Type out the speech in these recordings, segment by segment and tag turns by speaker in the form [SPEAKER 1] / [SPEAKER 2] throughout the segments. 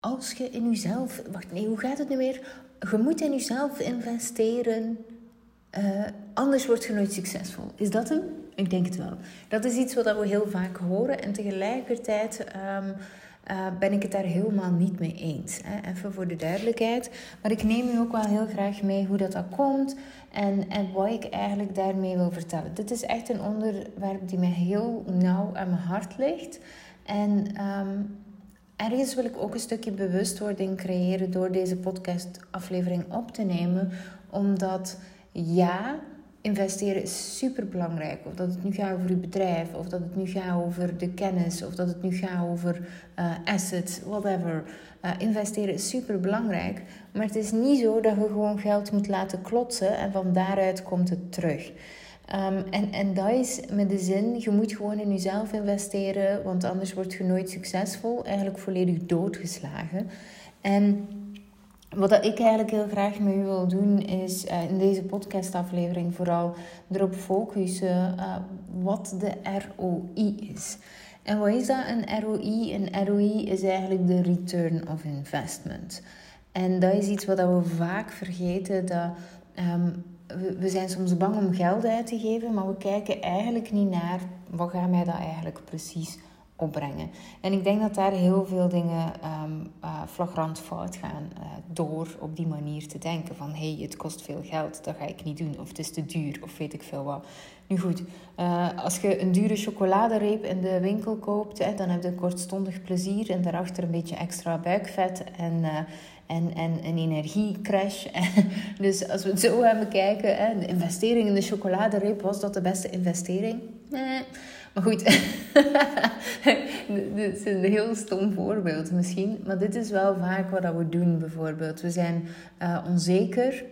[SPEAKER 1] als je in jezelf. Wacht, nee, hoe gaat het nu weer? Je moet in jezelf investeren. Uh, anders word je nooit succesvol. Is dat hem? Ik denk het wel. Dat is iets wat we heel vaak horen. En tegelijkertijd um, uh, ben ik het daar helemaal niet mee eens. Hè? Even voor de duidelijkheid. Maar ik neem u ook wel heel graag mee hoe dat, dat komt. En, en wat ik eigenlijk daarmee wil vertellen. Dit is echt een onderwerp die mij heel nauw aan mijn hart ligt. En um, ergens wil ik ook een stukje bewustwording creëren door deze podcastaflevering op te nemen. Omdat ja, investeren is super belangrijk. Of dat het nu gaat over je bedrijf, of dat het nu gaat over de kennis, of dat het nu gaat over uh, assets, whatever. Uh, investeren is super belangrijk. Maar het is niet zo dat je gewoon geld moet laten klotsen en van daaruit komt het terug. Um, en, en dat is met de zin, je moet gewoon in jezelf investeren, want anders word je nooit succesvol, eigenlijk volledig doodgeslagen. En wat ik eigenlijk heel graag met u wil doen, is uh, in deze podcastaflevering vooral erop focussen uh, wat de ROI is. En wat is dat, een ROI? Een ROI is eigenlijk de return of investment. En dat is iets wat we vaak vergeten, dat um, we, zijn soms bang om geld uit te geven, maar we kijken eigenlijk niet naar wat gaat mij dat eigenlijk precies opbrengen. En ik denk dat daar heel veel dingen um, uh, flagrant fout gaan uh, door op die manier te denken van hé, hey, het kost veel geld, dat ga ik niet doen of het is te duur of weet ik veel wat. Nu goed, uh, als je een dure chocoladereep in de winkel koopt, dan heb je kortstondig plezier en daarachter een beetje extra buikvet en, en, en een energiecrash. dus als we het zo gaan bekijken, hè, de investering in de chocoladereep, was dat de beste investering? Nee. Maar goed, dit is een heel stom voorbeeld misschien. Maar dit is wel vaak wat we doen bijvoorbeeld. We zijn uh, onzeker.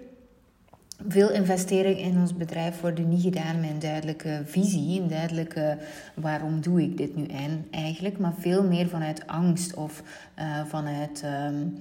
[SPEAKER 1] Veel investeringen in ons bedrijf worden niet gedaan met een duidelijke visie, een duidelijke waarom doe ik dit nu eigenlijk, maar veel meer vanuit angst of uh, vanuit. Um,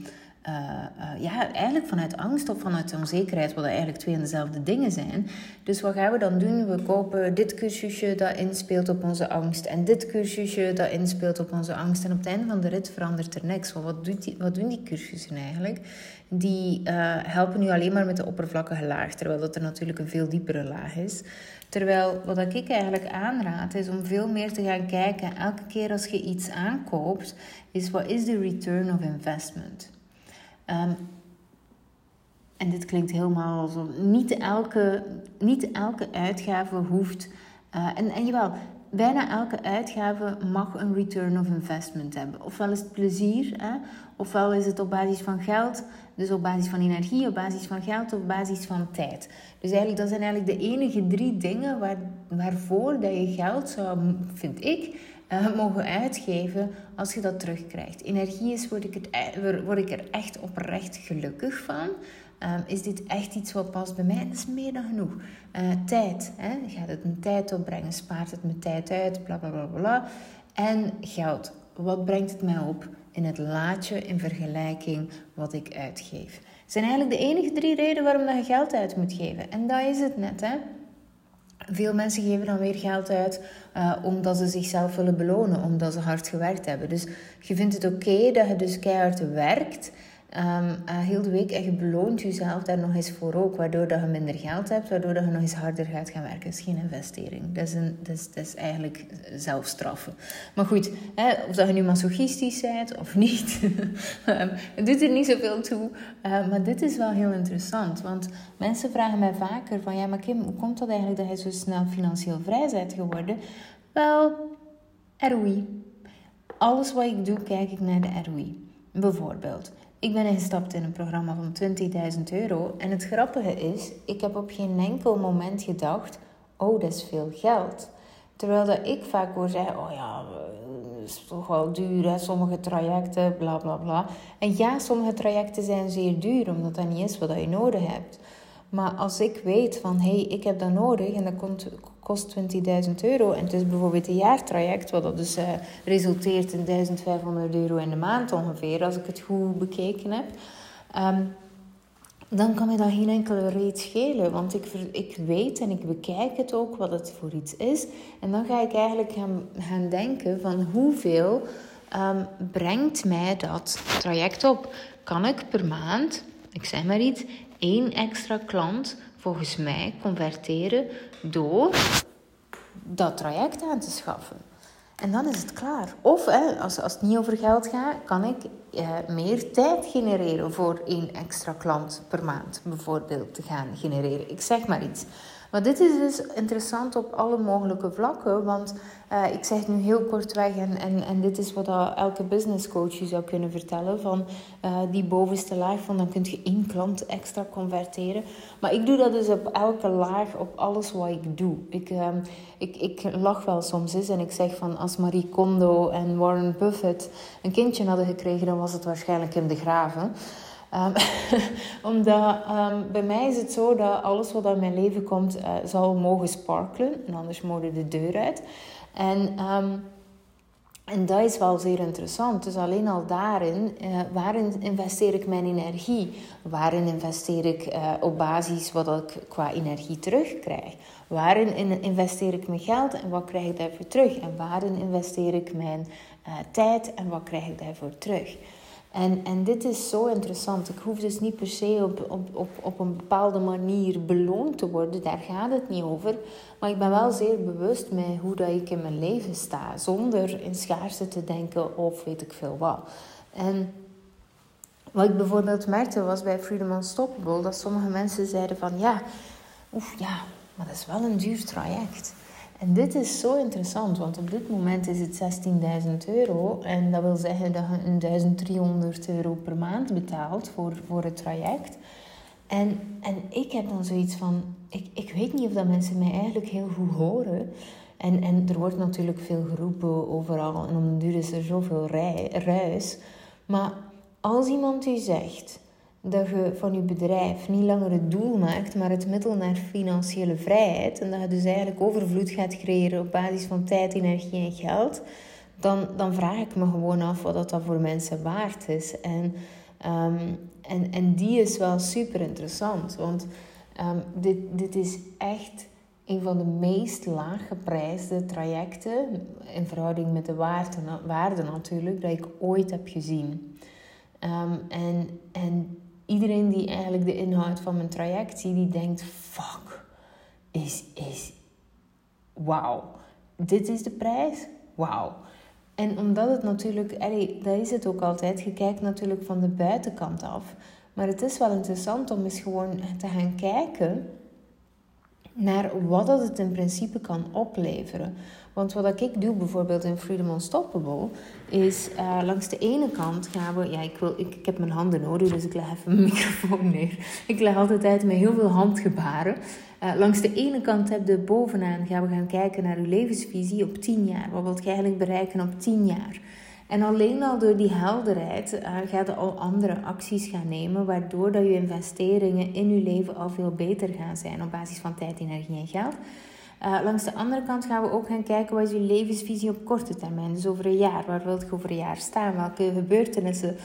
[SPEAKER 1] uh, uh, ja, eigenlijk vanuit angst of vanuit onzekerheid, wat eigenlijk twee en dezelfde dingen zijn. Dus wat gaan we dan doen? We kopen dit cursusje dat inspeelt op onze angst en dit cursusje dat inspeelt op onze angst. En op het einde van de rit verandert er niks. wat, doet die, wat doen die cursussen eigenlijk? Die uh, helpen nu alleen maar met de oppervlakkige laag, terwijl dat er natuurlijk een veel diepere laag is. Terwijl wat ik eigenlijk aanraad is om veel meer te gaan kijken, elke keer als je iets aankoopt, is wat is de return of investment? Um, en dit klinkt helemaal alsof niet elke, niet elke uitgave hoeft. Uh, en, en jawel, bijna elke uitgave mag een return of investment hebben. Ofwel is het plezier, hè, ofwel is het op basis van geld, dus op basis van energie, op basis van geld, op basis van tijd. Dus eigenlijk, dat zijn eigenlijk de enige drie dingen waar, waarvoor dat je geld zou, vind ik, uh, mogen uitgeven als je dat terugkrijgt. Energie is, word ik, het, e-, word ik er echt oprecht gelukkig van. Um, is dit echt iets wat past bij mij? Dat is meer dan genoeg. Uh, tijd. Hè? Gaat het een tijd opbrengen? Spaart het me tijd uit? Bla bla bla bla. En geld. Wat brengt het mij op in het laadje in vergelijking wat ik uitgeef? Het zijn eigenlijk de enige drie redenen waarom dat je geld uit moet geven. En dat is het net. Hè? Veel mensen geven dan weer geld uit uh, omdat ze zichzelf willen belonen, omdat ze hard gewerkt hebben. Dus je vindt het oké dat je dus keihard werkt um, uh, heel de week je beloont jezelf daar nog eens voor ook, waardoor dat je minder geld hebt, waardoor dat je nog eens harder gaat gaan werken. Dat is geen investering. Dat is, een, dat is, dat is eigenlijk zelfstraffen. Maar goed, hè, of dat je nu masochistisch bent of niet, um, het doet er niet zoveel toe. Uh, maar dit is wel heel interessant, want mensen vragen mij vaker van, ja maar Kim, hoe komt dat eigenlijk dat je zo snel financieel vrij bent geworden? Wel, ROI. Alles wat ik doe, kijk ik naar de ROI. Bijvoorbeeld, ik ben ingestapt in een programma van 20.000 euro. En het grappige is, ik heb op geen enkel moment gedacht: oh, dat is veel geld. Terwijl dat ik vaak hoor zeggen: oh ja, dat is toch wel duur, sommige trajecten, bla bla bla. En ja, sommige trajecten zijn zeer duur, omdat dat niet is wat je nodig hebt. Maar als ik weet van hé, hey, ik heb dat nodig en dat komt, kost 20.000 euro en het is bijvoorbeeld een jaartraject, wat dat dus uh, resulteert in 1500 euro in de maand ongeveer, als ik het goed bekeken heb, um, dan kan me dat geen enkele reet schelen. Want ik, ik weet en ik bekijk het ook wat het voor iets is. En dan ga ik eigenlijk gaan, gaan denken van hoeveel ehm, brengt mij dat traject op. Kan ik per maand, ik zeg maar iets, één extra klant volgens mij converteren door dat traject aan te schaffen? En dan is het klaar. Of hè, als, als het niet over geld gaat, kan ik eh, meer tijd genereren voor één extra klant per maand, bijvoorbeeld, te gaan genereren. Ik zeg maar iets. Maar dit is dus interessant op alle mogelijke vlakken. Want uh, ik zeg nu heel kortweg, en, en, en dit is wat elke business coach je zou kunnen vertellen: van uh, die bovenste laag, van dan kun je één klant extra converteren. Maar ik doe dat dus op elke laag, op alles wat ik doe. Ik, uh, ik, ik lach wel soms eens en ik zeg van als Marie Kondo en Warren Buffett een kindje hadden gekregen, dan was het waarschijnlijk in de graven. Um, omdat um, bij mij is het zo dat alles wat in mijn leven komt, uh, zal mogen sparkelen. En anders mogen de deur uit. En, um, en dat is wel zeer interessant. Dus alleen al daarin, uh, waarin investeer ik mijn energie? Waarin investeer ik uh, op basis wat ik qua energie terugkrijg? Waarin investeer ik mijn geld en wat krijg ik daarvoor terug? En waarin investeer ik mijn tijd en wat krijg ik daarvoor terug? En, en dit is zo interessant. Ik hoef dus niet per se op, op, op, op een bepaalde manier beloond te worden. Daar gaat het niet over. Maar ik ben wel zeer bewust met hoe dat ik in mijn leven sta. Zonder in schaarste te denken of weet ik veel wat. En wat ik bijvoorbeeld merkte was bij Freedom Unstoppable... dat sommige mensen zeiden van... Ja, oef, ja, maar dat is wel een duur traject. En dit is zo interessant, want op dit moment is het 16.000 euro. En dat wil zeggen dat je een 1300 euro per maand betaalt voor, voor het traject. En, en ik heb dan zoiets van, ik, ik weet niet of dat mensen mij eigenlijk heel goed horen. En, en er wordt natuurlijk veel geroepen overal en om de duur is er zoveel ruis. Maar als iemand u zegt, dat je van je bedrijf niet langer het doel maakt, maar het middel naar financiële vrijheid. En dat je dus eigenlijk overvloed gaat creëren op basis van tijd, energie en geld. Dan, dan vraag ik me gewoon af wat dat, dat voor mensen waard is. En, um, en, en die is wel super interessant. Want um, dit, dit is echt een van de meest laaggeprijsde trajecten. In verhouding met de waarde, waarde natuurlijk, dat ik ooit heb gezien. Um, en, en iedereen die eigenlijk de inhoud van mijn traject ziet, die denkt: fuck, is, is, wauw, dit is de prijs? Wauw. En omdat het natuurlijk, allee, dat is het ook altijd, je kijkt natuurlijk van de buitenkant af. Maar het is wel interessant om eens gewoon te gaan kijken naar wat dat het in principe kan opleveren. Want wat ik doe bijvoorbeeld in Freedom Unstoppable, is uh, langs de ene kant gaan we, ja, ik, wil, ik, heb mijn handen nodig, dus ik leg even mijn microfoon neer. Ik leg altijd uit met heel veel handgebaren. Uh, langs de ene kant heb je bovenaan gaan we gaan kijken naar uw levensvisie op 10 jaar. Wat wilt je eigenlijk bereiken op 10 jaar? En alleen al door die helderheid uh, gaat je al andere acties gaan nemen, waardoor dat je investeringen in je leven al veel beter gaan zijn op basis van tijd, energie en geld. Uh, langs de andere kant gaan we ook gaan kijken wat is je levensvisie op korte termijn. Dus over een jaar. Waar wilt je over een jaar staan? Welke gebeurtenissen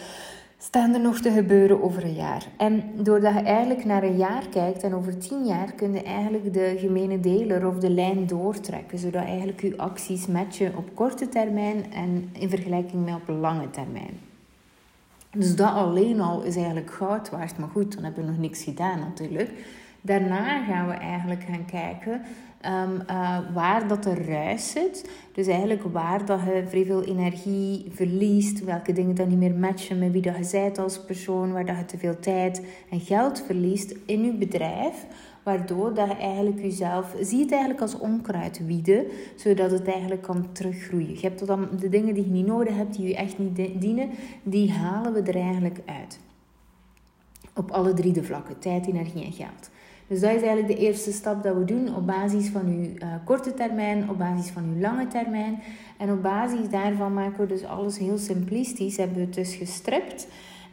[SPEAKER 1] staan er nog te gebeuren over een jaar? En doordat je eigenlijk naar een jaar kijkt en over tien jaar kun je eigenlijk de gemene deler of de lijn doortrekken. Zodat eigenlijk je acties matchen op korte termijn en in vergelijking met op lange termijn. Dus dat alleen al is eigenlijk goud waard. Maar goed, dan hebben we nog niks gedaan natuurlijk. Daarna gaan we eigenlijk gaan kijken um, uh, waar dat er ruis zit. Dus eigenlijk waar dat je vrij veel energie verliest, welke dingen dan niet meer matchen met wie dat je bent als persoon, waar dat je te veel tijd en geld verliest in je bedrijf. Waardoor dat je eigenlijk jezelf ziet eigenlijk als onkruid wieden, zodat het eigenlijk kan teruggroeien. Je hebt dan de dingen die je niet nodig hebt, die je echt niet dienen, die halen we er eigenlijk uit. Op alle drie de vlakken, tijd, energie en geld. Dus dat is eigenlijk de eerste stap dat we doen op basis van uw uh, korte termijn, op basis van uw lange termijn. En op basis daarvan maken we dus alles heel simplistisch, hebben we het dus gestript.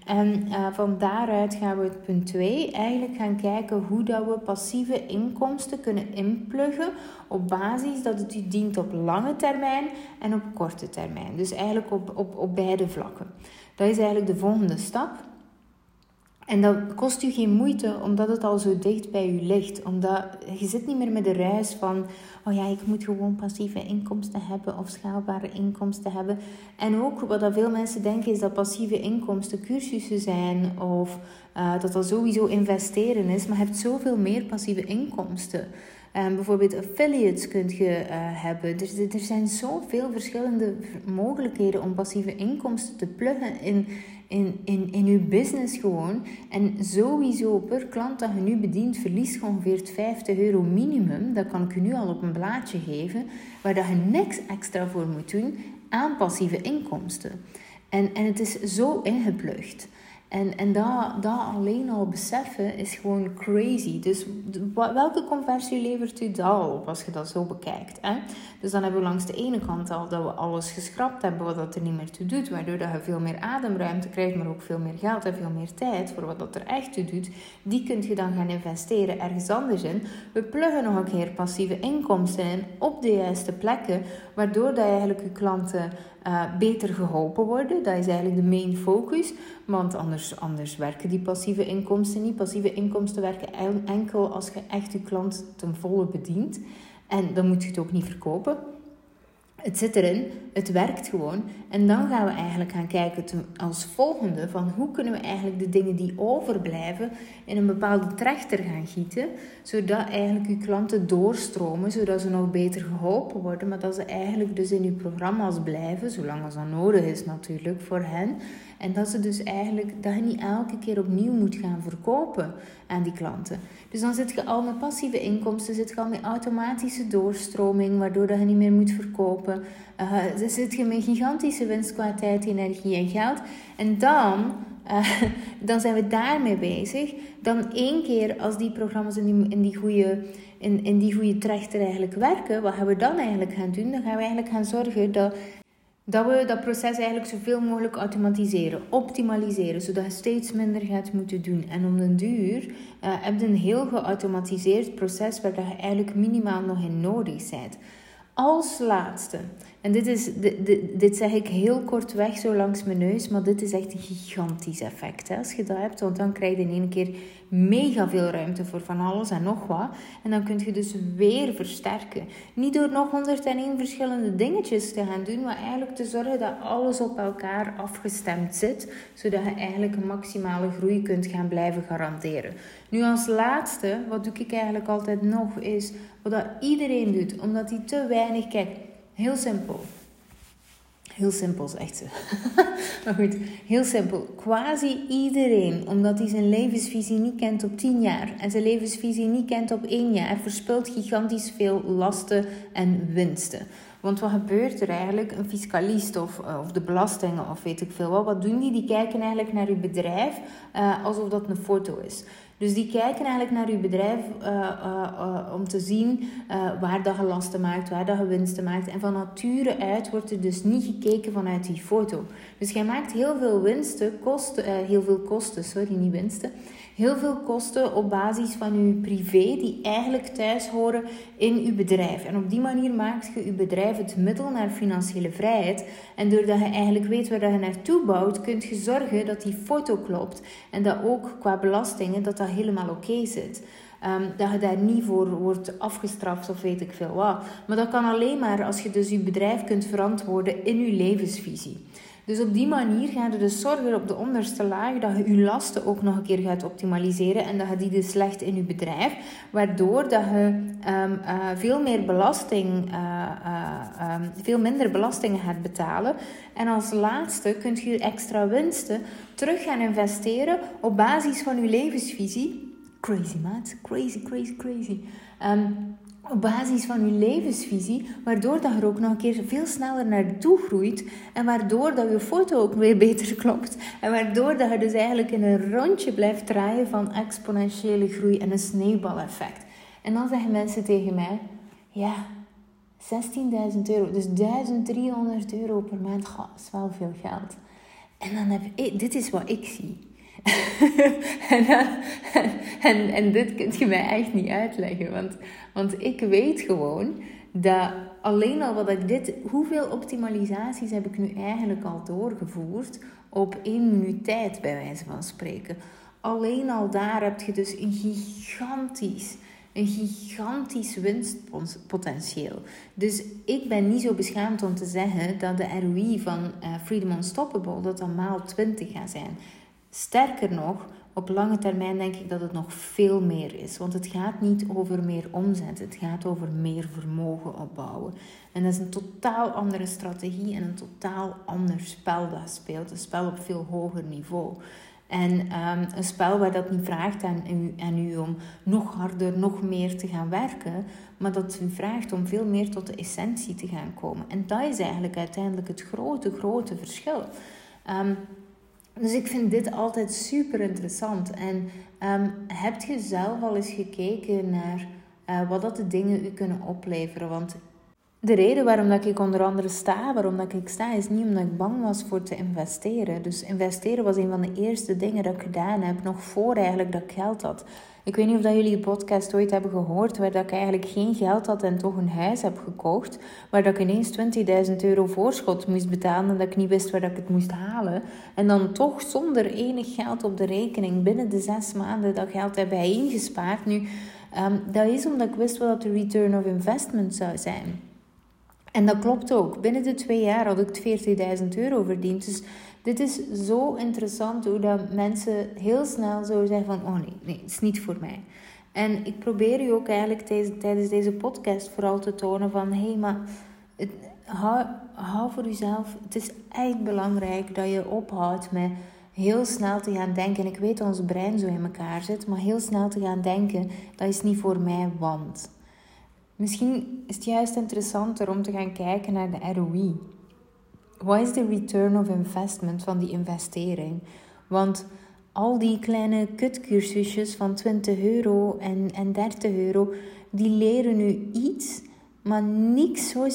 [SPEAKER 1] En uh, van daaruit gaan we het punt 2 eigenlijk gaan kijken hoe dat we passieve inkomsten kunnen inpluggen op basis dat het u dient op lange termijn en op korte termijn. Dus eigenlijk op, op, op beide vlakken. Dat is eigenlijk de volgende stap. En dat kost u geen moeite, omdat het al zo dicht bij u ligt. Omdat je zit niet meer met de reis van, oh ja, ik moet gewoon passieve inkomsten hebben of schaalbare inkomsten hebben. En ook wat dat veel mensen denken is dat passieve inkomsten cursussen zijn of uh, dat dat sowieso investeren is. Maar je hebt zoveel meer passieve inkomsten. Um, bijvoorbeeld affiliates kunt je uh, hebben. Er, er zijn zoveel verschillende mogelijkheden om passieve inkomsten te pluggen in, in, in, in je business gewoon. En sowieso per klant dat je nu bedient, verliest je ongeveer 50 euro minimum. Dat kan ik je nu al op een blaadje geven. Waar dat je niks extra voor moet doen aan passieve inkomsten. En, en het is zo ingeplucht. En, en dat, dat alleen al beseffen is gewoon crazy. Dus welke conversie levert u dat op als je dat zo bekijkt? Hè? Dus dan hebben we langs de ene kant al dat we alles geschrapt hebben wat dat er niet meer toe doet. Waardoor dat je veel meer ademruimte krijgt, maar ook veel meer geld en veel meer tijd voor wat dat er echt toe doet. Die kunt je dan gaan investeren ergens anders in. We pluggen nog een keer passieve inkomsten in op de juiste plekken. Waardoor dat eigenlijk je klanten uh, beter geholpen worden. Dat is eigenlijk de main focus. Want anders, anders werken die passieve inkomsten niet. Passieve inkomsten werken enkel als je echt je klant ten volle bedient. En dan moet je het ook niet verkopen. Het zit erin, het werkt gewoon. En dan gaan we eigenlijk gaan kijken als volgende van hoe kunnen we eigenlijk de dingen die overblijven in een bepaalde trechter gaan gieten, zodat eigenlijk uw klanten doorstromen, zodat ze nog beter geholpen worden, maar dat ze eigenlijk dus in uw programma's blijven, zolang als dat nodig is natuurlijk voor hen. En dat ze dus eigenlijk, dat je niet elke keer opnieuw moet gaan verkopen aan die klanten. Dus dan zit je al met passieve inkomsten, zit je al met automatische doorstroming, waardoor dat je niet meer moet verkopen. Uh, dan zit je met gigantische winst qua tijd, energie en geld. En dan, uh, dan zijn we daarmee bezig. Dan één keer als die programma's in die, in die goede in, in die goede trechter eigenlijk werken, wat gaan we dan eigenlijk gaan doen? Dan gaan we eigenlijk gaan zorgen dat dat we dat proces eigenlijk zoveel mogelijk automatiseren, optimaliseren, zodat je steeds minder gaat moeten doen. En om den duur uh, heb je een heel geautomatiseerd proces waar je eigenlijk minimaal nog in nodig bent. Als laatste, en dit, is, dit, dit, zeg ik heel kort weg zo langs mijn neus, maar dit is echt een gigantisch effect hè, als je dat hebt. Want dan krijg je in één keer mega veel ruimte voor van alles en nog wat. En dan kun je dus weer versterken. Niet door nog 101 verschillende dingetjes te gaan doen, maar eigenlijk te zorgen dat alles op elkaar afgestemd zit, zodat je eigenlijk een maximale groei kunt gaan blijven garanderen. Nu als laatste, wat doe ik eigenlijk altijd nog, is wat dat iedereen doet, omdat hij te weinig kijkt. Heel simpel. Heel simpel, zegt ze. maar goed, heel simpel. Quasi iedereen, omdat hij zijn levensvisie niet kent op 10 jaar en zijn levensvisie niet kent op 1 jaar, verspilt gigantisch veel lasten en winsten. Want wat gebeurt er eigenlijk? Een fiscalist of, eh, of de belastingen of weet ik veel wat. Wat doen die? Die kijken eigenlijk naar uw bedrijf uh, alsof dat een foto is. Dus die kijken eigenlijk naar uw bedrijf uh, uh, om te zien waar dat je lasten maakt, waar dat je winsten maakt. En van nature uit wordt er dus niet gekeken vanuit die foto. Dus jij maakt heel veel winsten, kosten, heel veel kosten, sorry, niet winsten heel veel kosten op basis van uw privé die eigenlijk thuis horen in uw bedrijf. En op die manier maakt je uw bedrijf het middel naar financiële vrijheid. En doordat je eigenlijk weet waar je naartoe bouwt, kunt je zorgen dat die foto klopt en dat ook qua belastingen dat dat helemaal oké zit. Um, dat je daar niet voor wordt afgestraft of weet ik veel wat. Maar dat kan alleen maar als je dus je bedrijf kunt verantwoorden in je levensvisie. Dus op die manier ga je dus zorgen op de onderste laag dat je je lasten ook nog een keer gaat optimaliseren en dat je die dus legt in je bedrijf, waardoor dat je um, uh, veel meer belasting, uh, uh, um, veel minder belastingen gaat betalen. En als laatste kunt je extra winsten terug gaan investeren op basis van je levensvisie. Crazy maat, crazy, crazy, crazy. Um, op basis van je levensvisie, waardoor dat er ook nog een keer veel sneller naartoe groeit en waardoor dat je foto ook weer beter klopt en waardoor dat je dus eigenlijk in een rondje blijft draaien van exponentiële groei en een sneeuwbaleffect. En dan zeggen mensen tegen mij, ja, 16.000 euro, dus 1300 euro per maand, goh, is wel veel geld. En dan heb ik, dit is wat ik zie. en, en, dit kun je mij echt niet uitleggen. Want, want ik weet gewoon dat alleen al wat ik dit... Hoeveel optimalisaties heb ik nu eigenlijk al doorgevoerd op één minuut tijd, bij wijze van spreken. Alleen al daar heb je dus een gigantisch, een gigantisch winstpotentieel. Dus ik ben niet zo beschaamd om te zeggen dat de ROI van uh, Freedom Unstoppable dat dan maal 20 gaat zijn. Sterker nog, op lange termijn denk ik dat het nog veel meer is. Want het gaat niet over meer omzet, het gaat over meer vermogen opbouwen. En dat is een totaal andere strategie en een totaal ander spel dat speelt. Een spel op veel hoger niveau. En ehm, een spel waar dat niet vraagt aan u, aan u om nog harder, nog meer te gaan werken, maar dat u vraagt om veel meer tot de essentie te gaan komen. En dat is eigenlijk uiteindelijk het grote, grote verschil. Um, dus ik vind dit altijd super interessant. En um, heb je zelf al eens gekeken naar uh, wat dat de dingen u kunnen opleveren? Want de reden waarom dat ik onder andere sta, waarom dat ik sta, is niet omdat ik bang was voor te investeren. Dus investeren was een van de eerste dingen dat ik gedaan heb, nog voor eigenlijk dat ik geld had. Ik weet niet of dat jullie de podcast ooit hebben gehoord, waar dat ik eigenlijk geen geld had en toch een huis heb gekocht, waar dat ik ineens 20.000 euro voorschot moest betalen en dat ik niet wist waar dat ik het moest halen. En dan toch zonder enig geld op de rekening binnen de zes maanden dat geld heb ingespaard. Nu, um, dat is omdat ik wist wat de return of investment zou zijn. En dat klopt ook. Binnen de twee jaar had ik 40.000 euro verdiend. Dus dit is zo interessant hoe dat mensen heel snel zo zeggen van... Oh nee, nee, het is niet voor mij. En ik probeer u ook eigenlijk tijdens deze podcast vooral te tonen van... Hé, hey, maar het, hou, hou voor uzelf. Het is echt belangrijk dat je ophoudt met heel snel te gaan denken. En ik weet dat ons brein zo in elkaar zit. Maar heel snel te gaan denken, dat is niet voor mij, want... Misschien is het juist interessanter om te gaan kijken naar de ROI. Wat is de return of investment van die investering? Want al die kleine kutcursusjes van 20 euro en, en 30 euro, die leren nu iets maar niks zo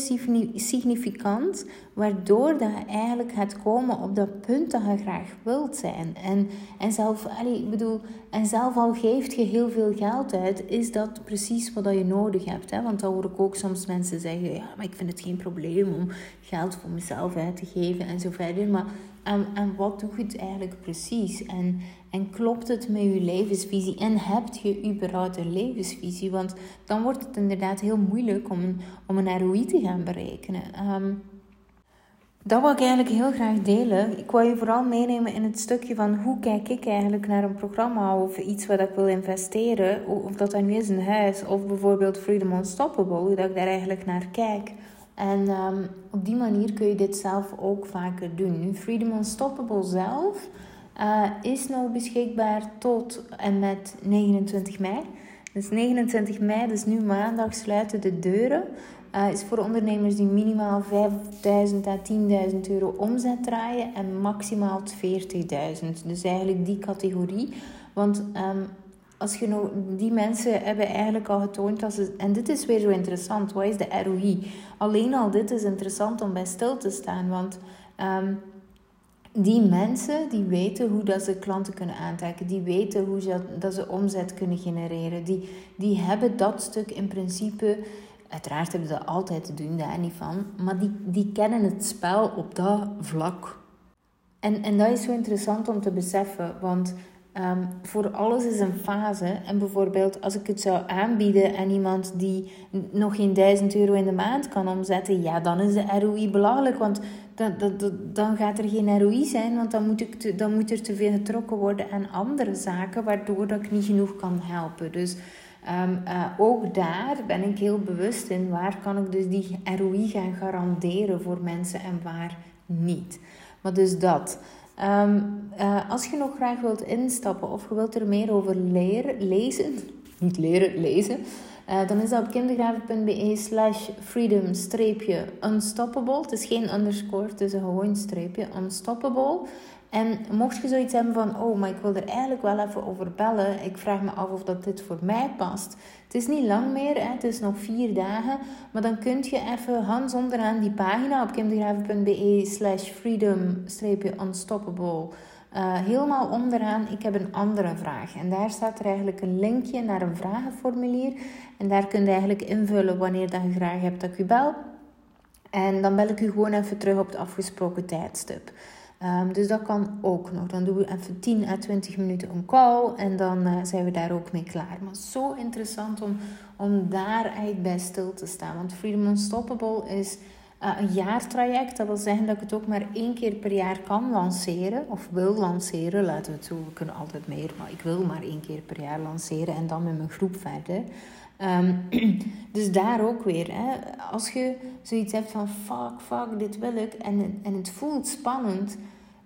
[SPEAKER 1] significant, waardoor dat je eigenlijk gaat komen op dat punt dat je graag wilt zijn. En, en, zelf, allee, bedoel, en zelf al geeft je heel veel geld uit, is dat precies wat je nodig hebt. Hè? Want dan hoor ik ook soms mensen zeggen, ja, maar ik vind het geen probleem om geld voor mezelf uit te geven en zo verder. Maar en, en wat doe je het eigenlijk precies? En, en klopt het met je levensvisie? En heb je überhaupt een levensvisie? Want dan wordt het inderdaad heel moeilijk om een, om een ROI te gaan berekenen. Um, dat wil ik eigenlijk heel graag delen. Ik wil je vooral meenemen in het stukje van hoe kijk ik eigenlijk naar een programma of iets wat ik wil investeren. Of dat dan nu is een huis of bijvoorbeeld Freedom Unstoppable, hoe dat ik daar eigenlijk naar kijk. En um, op die manier kun je dit zelf ook vaker doen. Freedom Unstoppable zelf uh, is nog beschikbaar tot en met 29 mei. Dus 29 mei, dus nu maandag, sluiten de deuren. Uh, is voor ondernemers die minimaal 5.000 à 10.000 euro omzet draaien en maximaal 40.000. Dus eigenlijk die categorie. Want um, als je nou, die mensen hebben eigenlijk al getoond dat ze. En dit is weer zo interessant. Wat is de ROI? Alleen al dit is interessant om bij stil te staan. Want um, die mensen die weten hoe dat ze klanten kunnen aantrekken. Die weten hoe ze, dat ze omzet kunnen genereren. Die, die hebben dat stuk in principe. Uiteraard hebben ze dat altijd te doen, daar niet van. Maar die, die kennen het spel op dat vlak. En, en dat is zo interessant om te beseffen. Want Um, voor alles is een fase. En bijvoorbeeld, als ik het zou aanbieden aan iemand die nog geen 1000 euro in de maand kan omzetten, ja, dan is de ROI belachelijk. Want dan, dan, dan gaat er geen ROI zijn, want dan moet, ik dan moet er te veel getrokken worden aan andere zaken, waardoor dat ik niet genoeg kan helpen. Dus um, uh, ook daar ben ik heel bewust in waar kan ik dus die ROI gaan garanderen voor mensen en waar niet. Maar dus dat. Um, uh, als je nog graag wilt instappen of je wilt er meer over leren, lezen, niet leren, lezen, uh, dan is dat op kindergraven.be slash freedom-unstoppable. Het is geen underscore, het is een gewoon streepje, unstoppable. En mocht je zoiets hebben van, oh, maar ik wil er eigenlijk wel even over bellen. Ik vraag me af of dat dit voor mij past. Het is niet lang meer, hè? het is nog vier dagen. Maar dan kun je even hands onderaan die pagina op kimdegraven.be slash freedom-unstoppable... Uh, helemaal onderaan, ik heb een andere vraag. En daar staat er eigenlijk een linkje naar een vragenformulier. En daar kun je eigenlijk invullen wanneer dat je graag hebt dat ik u bel. En dan bel ik u gewoon even terug op het afgesproken tijdstip. Ehm, dus dat kan ook nog. Dan doen we even 10 à 20 minuten een call en dan uh, zijn we daar ook mee klaar. Maar zo interessant om, om daar eigenlijk bij stil te staan. Want Freedom Unstoppable is uh, een jaartraject. Dat wil zeggen dat ik het ook maar één keer per jaar kan lanceren. Of wil lanceren, laten we het zo. We kunnen altijd meer, maar ik wil maar één keer per jaar lanceren. En dan met mijn groep verder. Um, dus daar ook weer. Hè. Als je zoiets hebt van fuck, fuck, dit wil ik. En, en het voelt spannend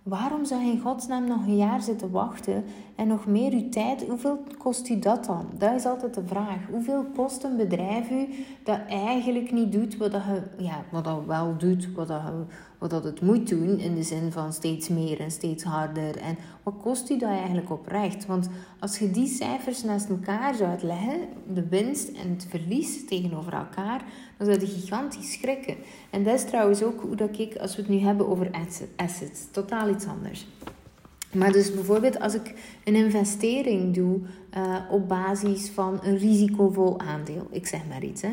[SPEAKER 1] Waarom zou je in godsnaam nog een jaar zitten wachten en nog meer uw tijd? Hoeveel kost u dat dan? Dat is altijd de vraag. Hoeveel kost een bedrijf u dat eigenlijk niet doet wat je, ja, wat dat wel doet, wat dat, wat dat het moet doen in de zin van steeds meer en steeds harder? En wat kost u dat eigenlijk oprecht? Want als je die cijfers naast elkaar zou uitleggen, de winst en het verlies tegenover elkaar, dan zou je gigantisch schrikken. En dat is trouwens ook hoe dat ik, als we het nu hebben over assets, totaal iets anders. Maar dus bijvoorbeeld als ik een investering doe uh, op basis van een risicovol aandeel, ik zeg maar iets. Hè.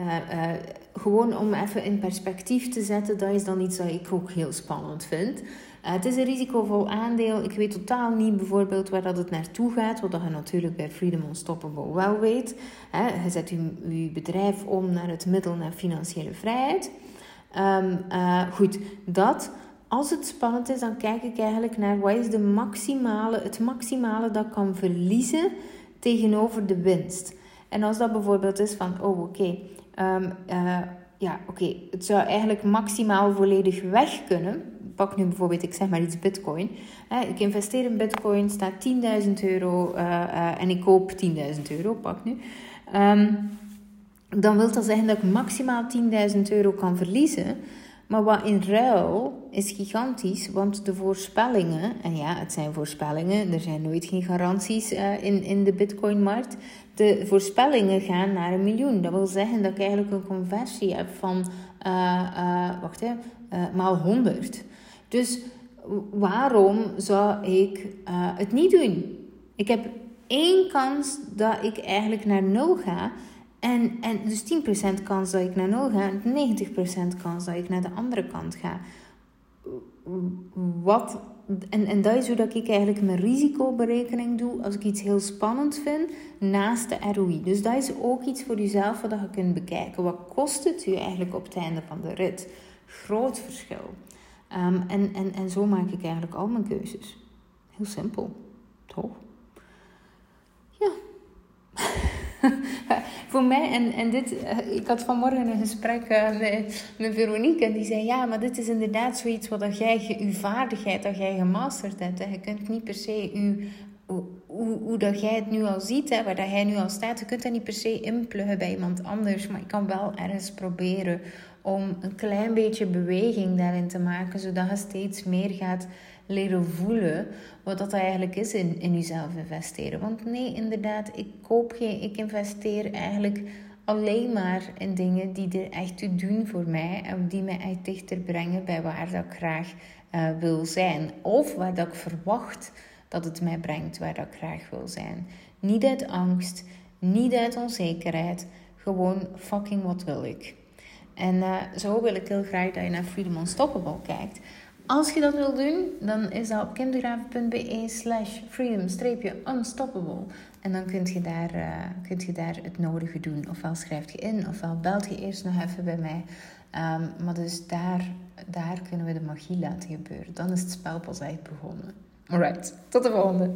[SPEAKER 1] Uh, uh, gewoon om even in perspectief te zetten, dat is dan iets dat ik ook heel spannend vind. het is een risicovol aandeel. Ik weet totaal niet bijvoorbeeld waar dat het naartoe gaat, wat je natuurlijk bij Freedom Unstoppable wel weet. Hè. Je zet je, je bedrijf om naar het middel naar financiële vrijheid. Um, goed, dat als het spannend is, dan kijk ik eigenlijk naar wat is de maximale, het maximale dat ik kan verliezen tegenover de winst. En als dat bijvoorbeeld is van, oh oké, ehm, eh, ja oké, het zou eigenlijk maximaal volledig weg kunnen. Pak nu bijvoorbeeld, ik zeg maar iets bitcoin. ik investeer in bitcoin, staat 10.000 euro uh, uh, en ik koop 10.000 euro, pak nu. Um, dan wil dat zeggen dat ik maximaal 10.000 euro kan verliezen. Maar wat in ruil is gigantisch, want de voorspellingen, en ja, het zijn voorspellingen, er zijn nooit geen garanties uh, in, in de Bitcoin-markt. De voorspellingen gaan naar een miljoen. Dat wil zeggen dat ik eigenlijk een conversie heb van, uh, uh, wacht hè, maal 100. Dus waarom zou ik het niet doen? Ik heb één kans dat ik eigenlijk naar nul ga. En, en dus 10% kans dat ik naar 0 ga, 90% kans dat ik naar de andere kant ga. Wat, en, en dat is hoe dat ik eigenlijk mijn risicoberekening doe als ik iets heel spannend vind naast de ROI. Dus dat is ook iets voor jezelf wat je kunt bekijken. Wat kost het u eigenlijk op het einde van de rit? Groot verschil. Um, en, en, en zo maak ik eigenlijk al mijn keuzes. Heel simpel, toch? Ja. voor mij, en, en dit, eh, ik had vanmorgen een gesprek uh, met, met Veronique en die zei: Ja, maar dit is inderdaad zoiets wat dat jij, je vaardigheid, dat jij gemasterd hebt. Hè. Je kunt niet per se je, hoe, hoe, dat jij het nu al ziet, hè, waar dat jij nu al staat, je kunt dat niet per se inpluggen bij iemand anders, maar je kan wel ergens proberen om een klein beetje beweging daarin te maken, zodat je steeds meer gaat leren voelen wat dat eigenlijk is in, in jezelf investeren. Want nee, inderdaad, ik koop geen, ik investeer eigenlijk alleen maar in dingen die er echt toe doen voor mij en die mij echt dichter brengen bij waar dat ik graag uh, wil zijn. Of waar dat ik verwacht dat het mij brengt waar dat ik graag wil zijn. Niet uit angst, niet uit onzekerheid, gewoon fucking wat wil ik. En uh, zo wil ik heel graag dat je naar Freedom Unstoppable kijkt. Als je dat wil doen, dan is dat op kimdegraven.be slash freedom-unstoppable. En dan kun je, daar, uh, kunt je daar het nodige doen. Ofwel schrijf je in, ofwel belt je eerst nog even bij mij. Um, maar dus daar, daar kunnen we de magie laten gebeuren. Dan is het spel pas echt begonnen. Alright, tot de volgende.